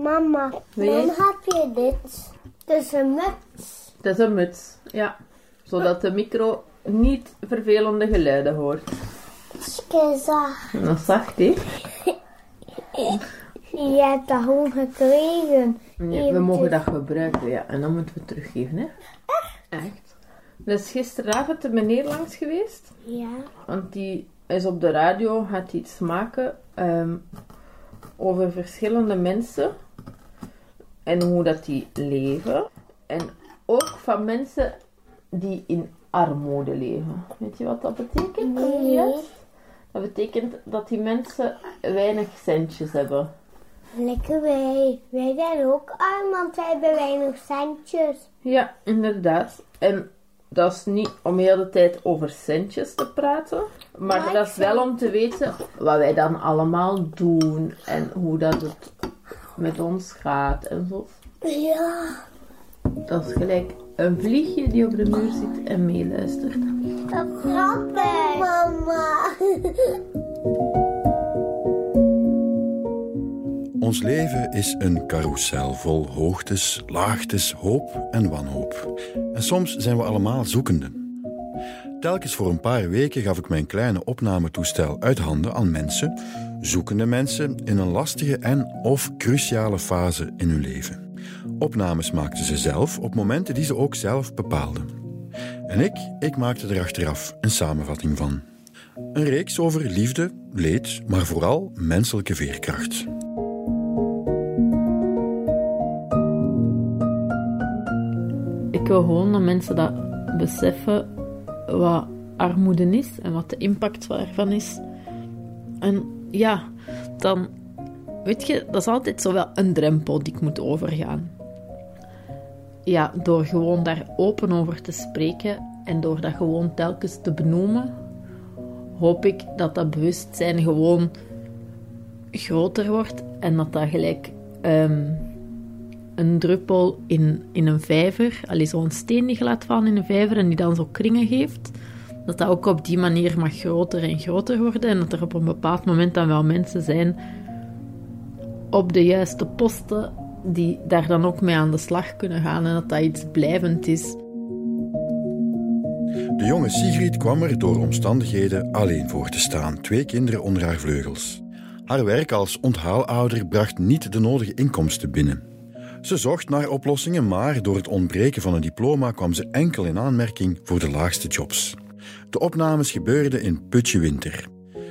Mama, waarom heb je dit? Het is een muts. Het is een muts, ja. Zodat de micro niet vervelende geluiden hoort. En dat is zacht, hè? Je hebt dat gewoon gekregen. Nee, we mogen dat gebruiken, ja. En dan moeten we het teruggeven, hè? Echt? Dus gisteravond de meneer langs geweest. Ja. Want die is op de radio, gaat iets maken ehm, over verschillende mensen. En hoe dat die leven. En ook van mensen die in armoede leven. Weet je wat dat betekent? Nee. Dat betekent dat die mensen weinig centjes hebben. Lekker wij. Wij zijn ook arm, want wij hebben weinig centjes. Ja, inderdaad. En dat is niet om heel de tijd over centjes te praten, maar Maar dat is wel om te weten wat wij dan allemaal doen en hoe dat het met ons gaat en zo. Ja. Dat is gelijk een vliegje die op de muur zit en meeluistert. Dat grappig. Mama. Ons leven is een carousel vol hoogtes, laagtes, hoop en wanhoop. En soms zijn we allemaal zoekenden. Telkens voor een paar weken gaf ik mijn kleine opnametoestel uit handen aan mensen, zoekende mensen in een lastige en of cruciale fase in hun leven. Opnames maakten ze zelf op momenten die ze ook zelf bepaalden. En ik, ik maakte er achteraf een samenvatting van. Een reeks over liefde, leed, maar vooral menselijke veerkracht. Ik wil gewoon dat mensen dat beseffen wat armoede is en wat de impact daarvan is. En ja, dan weet je, dat is altijd zo wel een drempel die ik moet overgaan. Ja, door gewoon daar open over te spreken en door dat gewoon telkens te benoemen, hoop ik dat dat bewustzijn gewoon groter wordt en dat dat gelijk ehm, een druppel in, in een vijver, allee, zo'n steen die je laat vallen in een vijver en die dan zo kringen geeft, dat dat ook op die manier mag groter en groter worden en dat er op een bepaald moment dan wel mensen zijn op de juiste posten die daar dan ook mee aan de slag kunnen gaan en dat dat iets blijvend is. De jonge Sigrid kwam er door omstandigheden alleen voor te staan, twee kinderen onder haar vleugels. Haar werk als onthaalouder bracht niet de nodige inkomsten binnen. Ze zocht naar oplossingen, maar door het ontbreken van een diploma kwam ze enkel in aanmerking voor de laagste jobs. De opnames gebeurden in Putje Winter.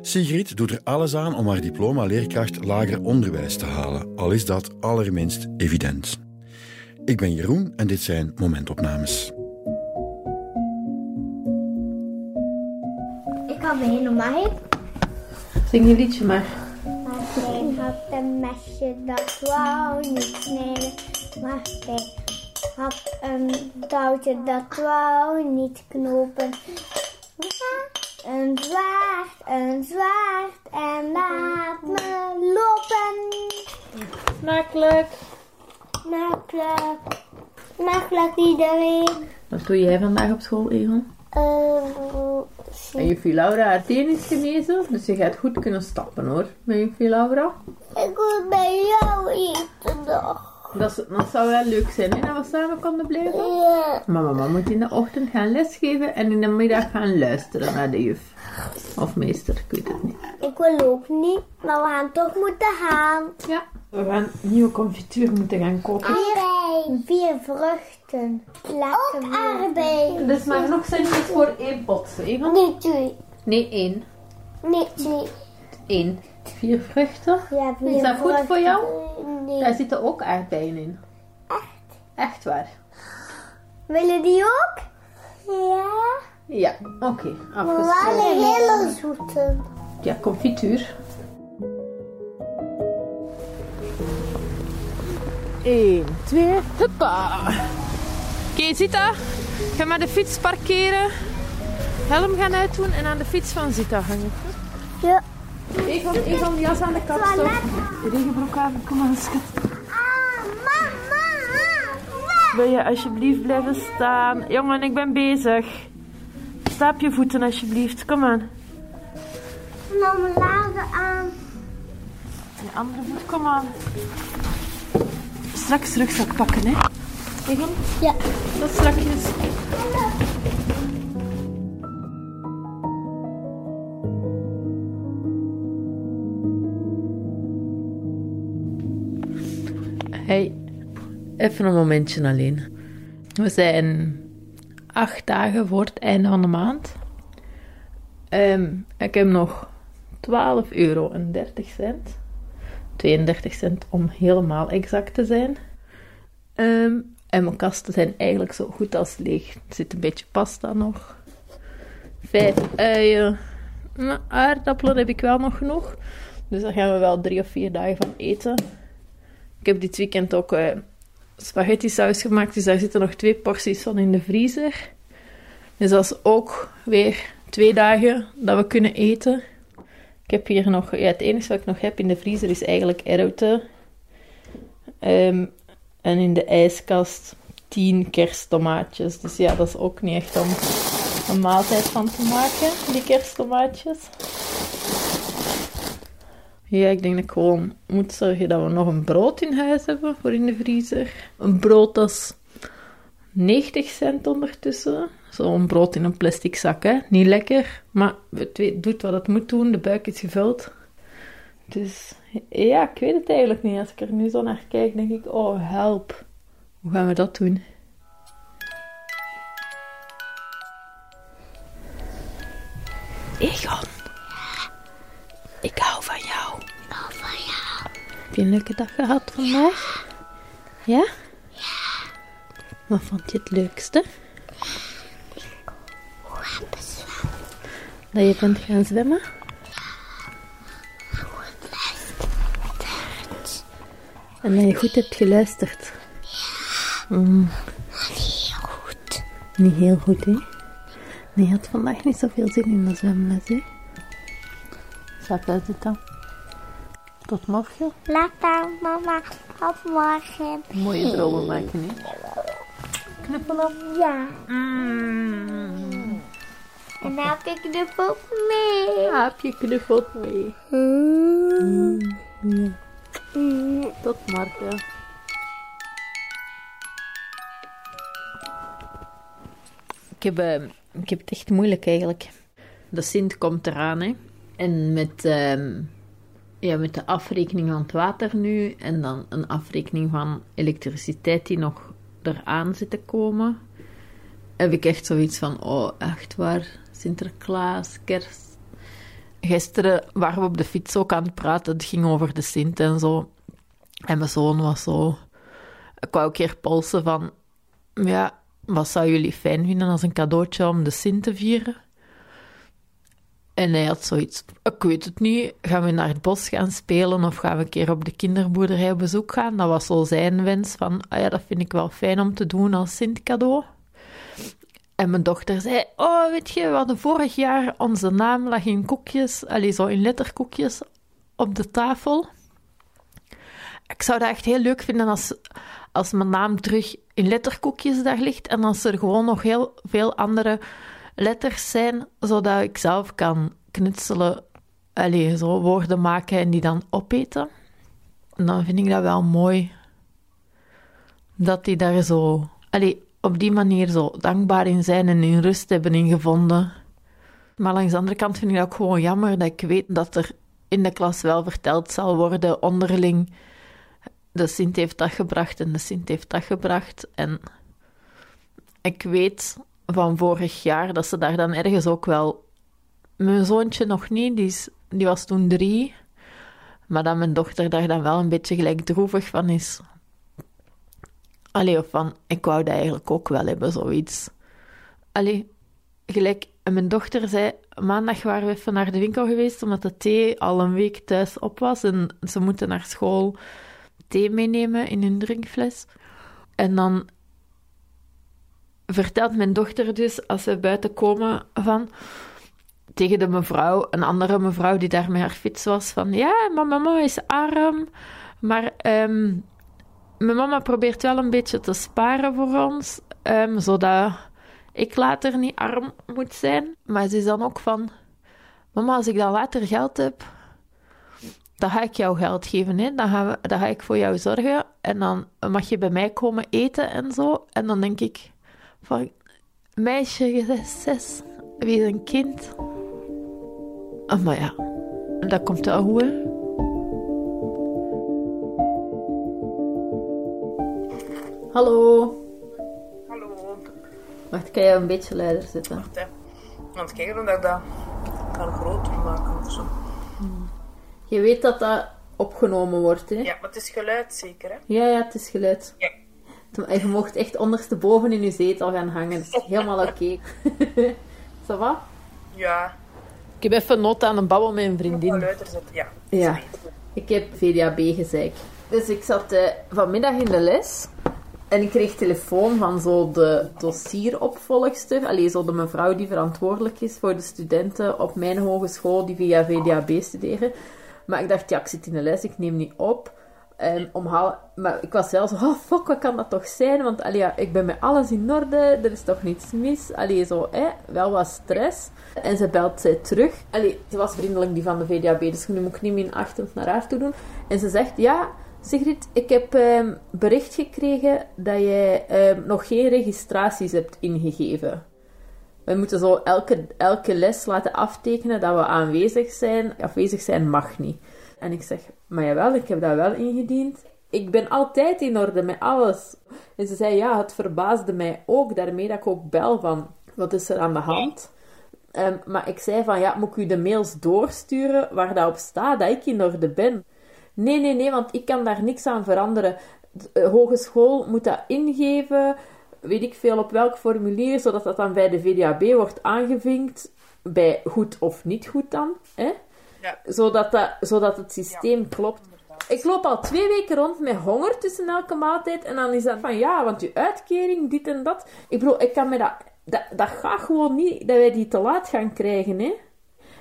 Sigrid doet er alles aan om haar diploma leerkracht lager onderwijs te halen, al is dat allerminst evident. Ik ben Jeroen en dit zijn momentopnames. Ik had een mij. Zing je liedje maar. Maar hij had een mesje dat wou niet snijden. Maar hij had een touwtje dat wou niet knopen. Een zwaard, een zwaard en laat me lopen. Smakelijk. Makkelijk, makkelijk iedereen. Wat doe jij vandaag op school, Egon? Eh, En juffrouw Laura, haar teen is genezen, dus je gaat goed kunnen stappen hoor, met juffrouw Laura. ik wil bij jou eten nog. Dat, zou wel leuk zijn, hè, dat we samen konden blijven. Ja. Maar mama moet in de ochtend gaan lesgeven en in de middag gaan luisteren naar de juf. Of meester, ik weet het niet. Ik wil ook niet, maar we gaan toch moeten gaan. Ja. We gaan nieuwe confituur moeten gaan kopen. Aardbei. Vier vruchten. Lekker ook aardbei. Dus maar nog centjes voor één pot, Egon? Nee, twee. Nee, één. Nee, twee. Één. Vier vruchten. Ja, vier Is dat goed vruchten. voor jou? Nee. Daar zitten ook aardbeien in. Echt? Echt waar? Willen die ook? Ja. Ja, oké. Maar wel afgesproken. een hele zoete. Ja, confituur. 1, 2, huppa. Oké, Zita. Ga maar de fiets parkeren. Helm gaan uitdoen en aan de fiets van Zita hangen. Ja. Egon, Egon, de jas aan de kant stop. De regenbroek aan, kom aan, schat. Ah, mama. Wil je alsjeblieft blijven staan? Jongen, ik ben bezig. Sta op je voeten alsjeblieft, kom aan. Nou, mijn lagen aan. Je andere voet, kom aan. straks rugzak pakken, hè? Egon? Ja. Tot strakjes. Hey, even een momentje alleen. We zijn acht dagen voor het einde van de maand. Ehm, ik heb nog 12 euro en 30 cent. 32 cent om helemaal exact te zijn. Ehm, en mijn kasten zijn eigenlijk zo goed als leeg. Er zit een beetje pasta nog. Vijf uien. Nou, aardappelen heb ik wel nog genoeg. Dus daar gaan we wel drie of vier dagen van eten. Ik heb dit weekend ook eh, spaghetti saus gemaakt. Dus daar zitten nog twee porties van in de vriezer. Dus dat is ook weer twee dagen dat we kunnen eten. Ik heb hier nog... Ja, het enige wat ik nog heb in de vriezer is eigenlijk erwten. Ehm, en in de ijskast 10 kersttomaatjes. Dus ja, dat is ook niet echt om een maaltijd van te maken, die kersttomaatjes. Ja, ik denk dat ik gewoon moet zorgen dat we nog een brood in huis hebben voor in de vriezer. Een brood dat is 90 cent ondertussen. Zo'n brood in een plastic zak, hè. Niet lekker, maar het doet wat het moet doen. De buik is gevuld. Dus ja, ik weet het eigenlijk niet. Als ik er nu zo naar kijk, denk ik, oh help. Hoe gaan we dat doen? Je een leuke dag gehad vandaag? Ja? Wat vond je het leukste? Dat je bent gaan zwemmen? En dat je goed hebt geluisterd? Mm, heel goed? niet heel goed, hè? Nee, je had vandaag niet zoveel zin in de zwemles, hè? Slaap uit het dan. Tot morgen. Later, mama. Tot morgen. Mooie dromen maken, hè? Knuffelen. Ja. Mm. En dan heb ik de pop mee. Heb je knuffelt mee? Mm. Mm. Tot morgen. Ik heb, eh, ik heb het echt moeilijk eigenlijk. De Sint komt eraan, hè. En met, ehm, ja, met de afrekening van het water nu en dan een afrekening van elektriciteit die nog eraan zit te komen, heb ik echt zoiets van, oh, echt waar, Sinterklaas, kerst. Gisteren waren we op de fiets ook aan het praten, het ging over de Sint en zo. En mijn zoon was zo... Ik wou een keer polsen van... Ja, wat zou jullie fijn vinden als een cadeautje om de Sint te vieren? En hij had zoiets... Ik weet het niet. Gaan we naar het bos gaan spelen of gaan we een keer op de kinderboerderij op bezoek gaan? Dat was zo zijn wens van... Ah ja, dat vind ik wel fijn om te doen als Sint cadeau. En mijn dochter zei... Oh, weet je, we hadden vorig jaar... Onze naam lag in koekjes... Allee, zo in letterkoekjes op de tafel. Ik zou dat echt heel leuk vinden als, als mijn naam terug in letterkoekjes daar ligt en als er gewoon nog heel veel andere letters zijn, zodat ik zelf kan knutselen, allee, zo woorden maken en die dan opeten. En dan vind ik dat wel mooi dat die daar zo, allee, op die manier zo dankbaar in zijn en in rust hebben ingevonden. Maar langs de andere kant vind ik dat ook gewoon jammer dat ik weet dat er in de klas wel verteld zal worden onderling de Sint heeft dat gebracht en de Sint heeft dat gebracht. En ik weet van vorig jaar dat ze daar dan ergens ook wel... Mijn zoontje nog niet, die, is, die was toen drie. Maar dat mijn dochter daar dan wel een beetje gelijk droevig van is. Allee, of van, ik wou dat eigenlijk ook wel hebben, zoiets. Allee, gelijk... Mijn dochter zei, maandag waren we even naar de winkel geweest, omdat de thee al een week thuis op was. En ze moeten naar school thee meenemen in hun drinkfles. En dan vertelt mijn dochter dus, als we buiten komen, van tegen de mevrouw, een andere mevrouw die daar met haar fiets was, van ja, mijn mama is arm, maar ehm, mijn mama probeert wel een beetje te sparen voor ons, ehm, zodat ik later niet arm moet zijn. Maar ze is dan ook van, mama, als ik dan later geld heb, dan ga ik jou geld geven. Hè. Dan, we, dan ga ik voor jou zorgen. En dan mag je bij mij komen eten en zo. En dan denk ik van... Meisje, je bent zes. Wees een kind. Ah, maar ja, dat komt goed, hè. Hallo. Hallo. Wacht, kan je een beetje luider zitten? Wacht, hè. Aan het kijken of ik dat kan groter maken of zo. Je weet dat dat opgenomen wordt, hè? Ja, maar het is geluid zeker, hè? Ja, ja, het is geluid. Ja. En je mocht echt ondersteboven in je zetel gaan hangen. Dat is helemaal oké. Ça va? Ja, Ik heb even nood aan een babbel met een vriendin. Ja. Ja. Ik heb VDAB gezeik. Dus ik zat eh, vanmiddag in de les. En ik kreeg telefoon van zo de dossieropvolgster. Allee, zo de mevrouw die verantwoordelijk is voor de studenten op mijn hogeschool die via VDAB studeren. Maar ik dacht, ja, ik zit in de les, ik neem niet op. En om hal- maar ik was wel zo, oh fuck, wat kan dat toch zijn? Want allee, ja, ik ben met alles in orde, er is toch niets mis. Allee, zo, hè, wel wat stress. En ze belt zij terug. Allee, ze was vriendelijk, die van de VDAB, dus nu moet ik niet meer achtend naar haar toe doen. En ze zegt, ja, Sigrid, ik heb ehm, bericht gekregen dat jij ehm, nog geen registraties hebt ingegeven. We moeten zo elke, elke les laten aftekenen dat we aanwezig zijn. Afwezig zijn mag niet. En ik zeg, maar jawel, ik heb dat wel ingediend. Ik ben altijd in orde met alles. En ze zei, ja, het verbaasde mij ook. Daarmee dat ik ook bel van, wat is er aan de hand? Ehm, maar ik zei van, ja, moet ik u de mails doorsturen waar dat op staat dat ik in orde ben? Nee, nee, nee, want ik kan daar niks aan veranderen. De eh, hogeschool moet dat ingeven, weet ik veel op welk formulier, zodat dat dan bij de VDAB wordt aangevinkt, bij goed of niet goed dan, hè? Ja. Zodat, dat, zodat het systeem klopt. Ik loop al twee weken rond met honger tussen elke maaltijd. En dan is dat van ja, want je uitkering, dit en dat. Ik bedoel, ik kan me dat, dat. Dat gaat gewoon niet dat wij die te laat gaan krijgen, hè?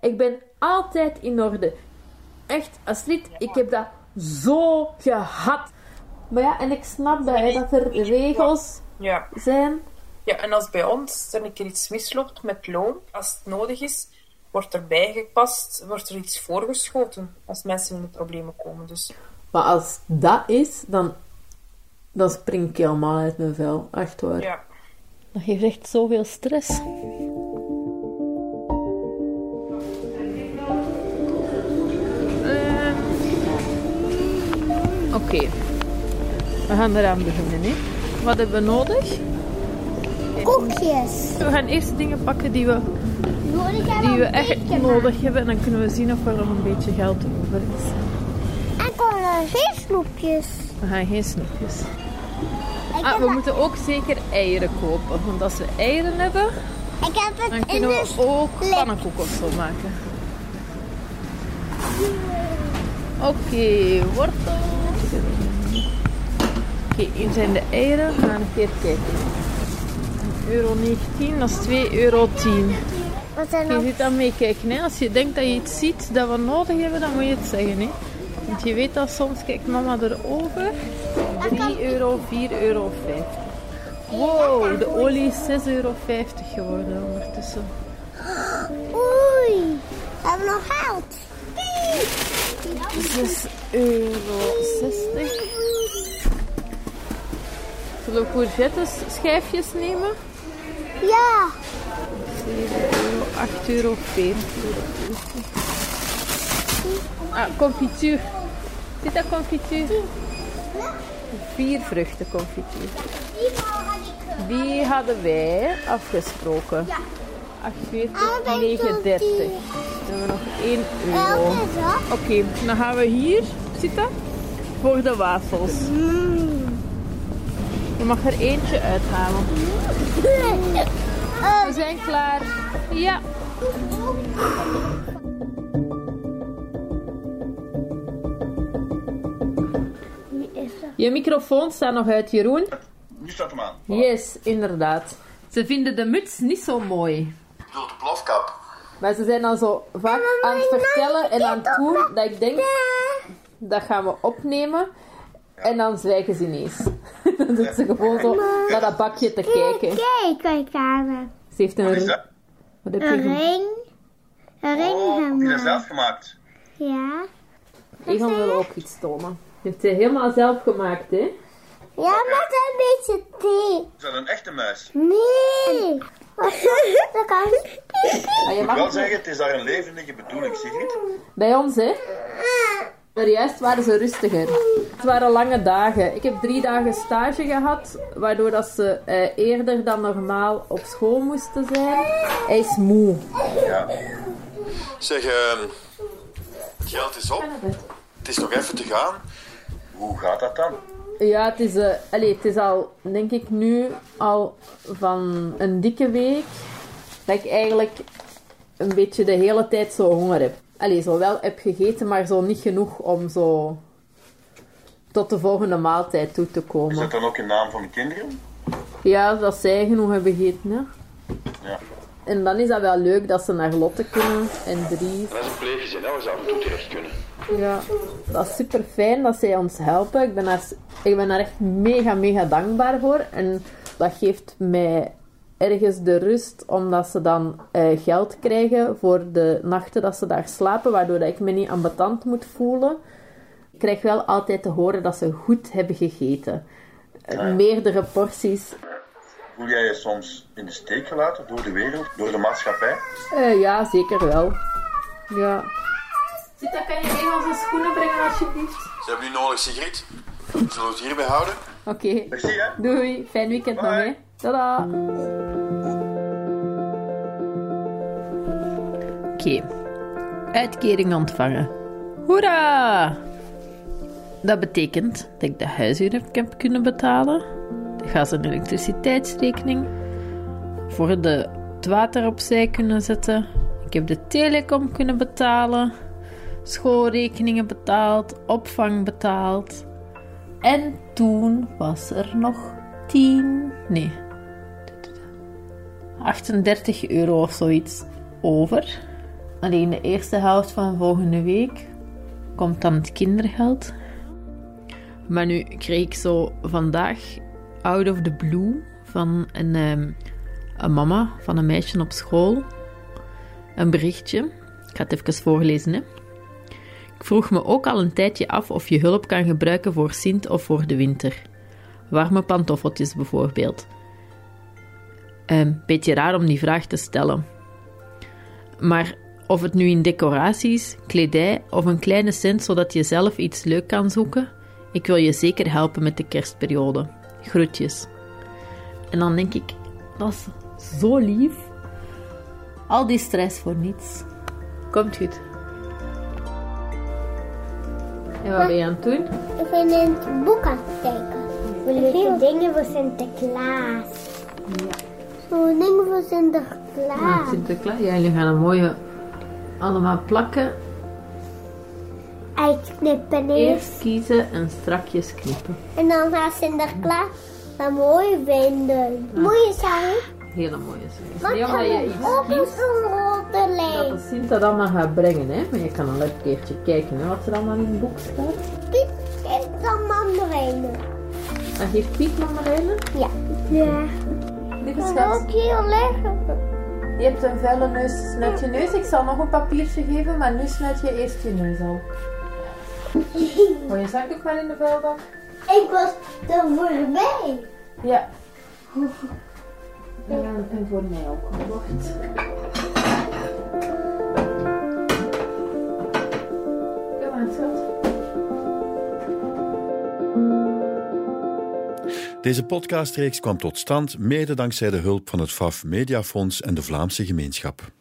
Ik ben altijd in orde. Echt, Astrid, ik heb dat zo gehad. Maar ja, en ik snap dat, hè, dat er regels Ja. zijn. ja, en als bij ons er een keer iets misloopt met loon, als het nodig is, wordt er bijgepast, wordt er iets voorgeschoten als mensen in de problemen komen. Dus Maar als dat is, dan, dan spring ik helemaal uit mijn vel. Echt waar. ja. Dat geeft echt zoveel stress. Eh, Oké, we gaan eraan beginnen. Hè. Wat hebben we nodig? Koekjes. We gaan eerst dingen pakken die we, die we echt nodig hebben. En dan kunnen we zien of er nog een beetje geld over is. En kon geen snoepjes. We gaan geen snoepjes. Ah, we moeten ook zeker eieren kopen. Want als we eieren hebben, ik heb het dan kunnen we ook pannenkoek of zo maken. Oké, wortels. Oké, hier zijn de eieren. We gaan een keer kijken. Euro 19, dat is 2,10 euro. Wat zijn Je zit aan meekijken. Hè? Als je denkt dat je iets ziet dat we nodig hebben, dan moet je het zeggen. Hè? Want je weet dat soms, kijkt mama erover. 3 euro, 4 euro 50. Wow, de olie is 6,50 euro geworden ondertussen. Oei, we hebben nog geld. 6,60 euro. Zullen we courgettes schijfjes nemen? Ja, 7 euro, 8 euro 40. Ah, confituur. Zit dat confituur? Vier vruchten confituur. die. Die hadden wij afgesproken. Ja. 48, Ah, dat is 39. zo'n Dan hebben we nog 1 euro. Oké, dan gaan we hier zitten voor de wafels. Je mag er eentje uithalen. We zijn klaar. Ja. Wie is dat? Je microfoon staat nog uit, Jeroen. Nu staat hem aan. Yes, inderdaad. Ze vinden de muts niet zo mooi. Ik bedoel de plofkap. Maar ze zijn dan zo vaak aan het vertellen en aan het doen dat ik denk, dat gaan we opnemen. En dan zwijgen ze ineens. dan zit ze gewoon zo naar dat bakje te kijken. Kijk, kijk aan. Ze heeft Wat is een... dat? Wat heb je Een ge- ring. Een ring Oh, heb je gemaakt. zelf gemaakt? Ja. Egon wil ook iets tonen. Je hebt ze helemaal zelf gemaakt, hè? Ja, met een beetje thee. Is dat een echte muis? Nee. Wat is dat? kan Ah, je mag wel zeggen, het is daar een levendige bedoeling, Sigrid. Bij ons, hè? Maar juist waren ze rustiger. Het waren lange dagen. Ik heb drie dagen stage gehad, waardoor dat ze eh, eerder dan normaal op school moesten zijn. Hij is moe. Ja. Zeg, ehm, het geld is op. Het is nog even te gaan. Hoe gaat dat dan? Ja, het is, allee, het is al, denk ik, nu al van een dikke week dat ik eigenlijk een beetje de hele tijd zo honger heb. Allee, zo wel heb gegeten, maar zo niet genoeg om zo tot de volgende maaltijd toe te Is komen. dat dan ook in naam van de kinderen? Ja, dat zij genoeg hebben gegeten, hè. Ja. En dan is dat wel leuk dat ze naar Lotte kunnen en Dries. Dat is een pleeggezin, hè, waar ze af en toe terecht kunnen. Ja, dat is super fijn dat zij ons helpen. Ik ben, daar, ik ben daar echt mega, mega dankbaar voor. En dat geeft mij ergens de rust, omdat ze dan eh, geld krijgen voor de nachten dat ze daar slapen, waardoor dat ik me niet ambetant moet voelen. Ik krijg wel altijd te horen dat ze goed hebben gegeten. Eh, Meerdere porties. Voel jij je soms in de steek gelaten door de wereld, door de maatschappij? Eh, ja, zeker wel. Ja. Zita, kan je mee onze schoenen brengen alsjeblieft? Ze hebben u nodig, Sigrid. Zullen we het hierbij houden? Oké. Hè? Doei, fijn weekend nog, Bye. hè. Tada! Oké, uitkering ontvangen. Hoera! Dat betekent dat ik de huishuur heb kunnen betalen, de gas- en elektriciteitsrekening, voor de het water opzij kunnen zetten. Ik heb de telecom kunnen betalen, schoolrekeningen betaald, opvang betaald. En toen was er nog 10, nee, 38 euro of zoiets over. Alleen de eerste helft van volgende week komt dan het kindergeld. Maar nu kreeg ik zo vandaag out of the blue van een, ehm, een mama van een meisje op school een berichtje. Ik ga het even voorlezen, hè. Ik vroeg me ook al een tijdje af of je hulp kan gebruiken voor Sint of voor de winter. Warme pantoffeltjes bijvoorbeeld. Een beetje raar om die vraag te stellen. Maar of het nu in decoraties, kledij of een kleine cent zodat je zelf iets leuk kan zoeken, ik wil je zeker helpen met de kerstperiode. Groetjes. En dan denk ik, dat is zo lief. Al die stress voor niets. Komt goed. En wat ben je aan het doen? Ik ben in het boek aan het kijken. Leuke dingen voor Sinterklaas. Zo'n ding voor Sinterklaas. Sinterklaas. Ja, jullie gaan een mooie allemaal plakken. Uitknippen eerst. Eerst kiezen en strakjes knippen. En dan gaat Sinterklaas dat mooi vinden. Mooie zaak. Hele mooie Niet omdat kan je iets op kiest een rode dat lijn? de Sint dat allemaal gaat brengen, hè. Maar je kan al een keertje kijken hè, wat er allemaal in het boek staat. Dit is dan mandarijnen. En geeft Piet mandarijnen? Ja. Ja. Lieve schat, ook lekker. je hebt een vuile neus, snuit je neus. Ik zal nog een papiertje geven, maar nu snuit je eerst je neus al. Wil je zakdoek maar in de vuilbak? Ik was er voorbij. Ja. En, en voor mij ook. Wacht. Deze podcastreeks kwam tot stand mede dankzij de hulp van het FAF Mediafonds en de Vlaamse gemeenschap.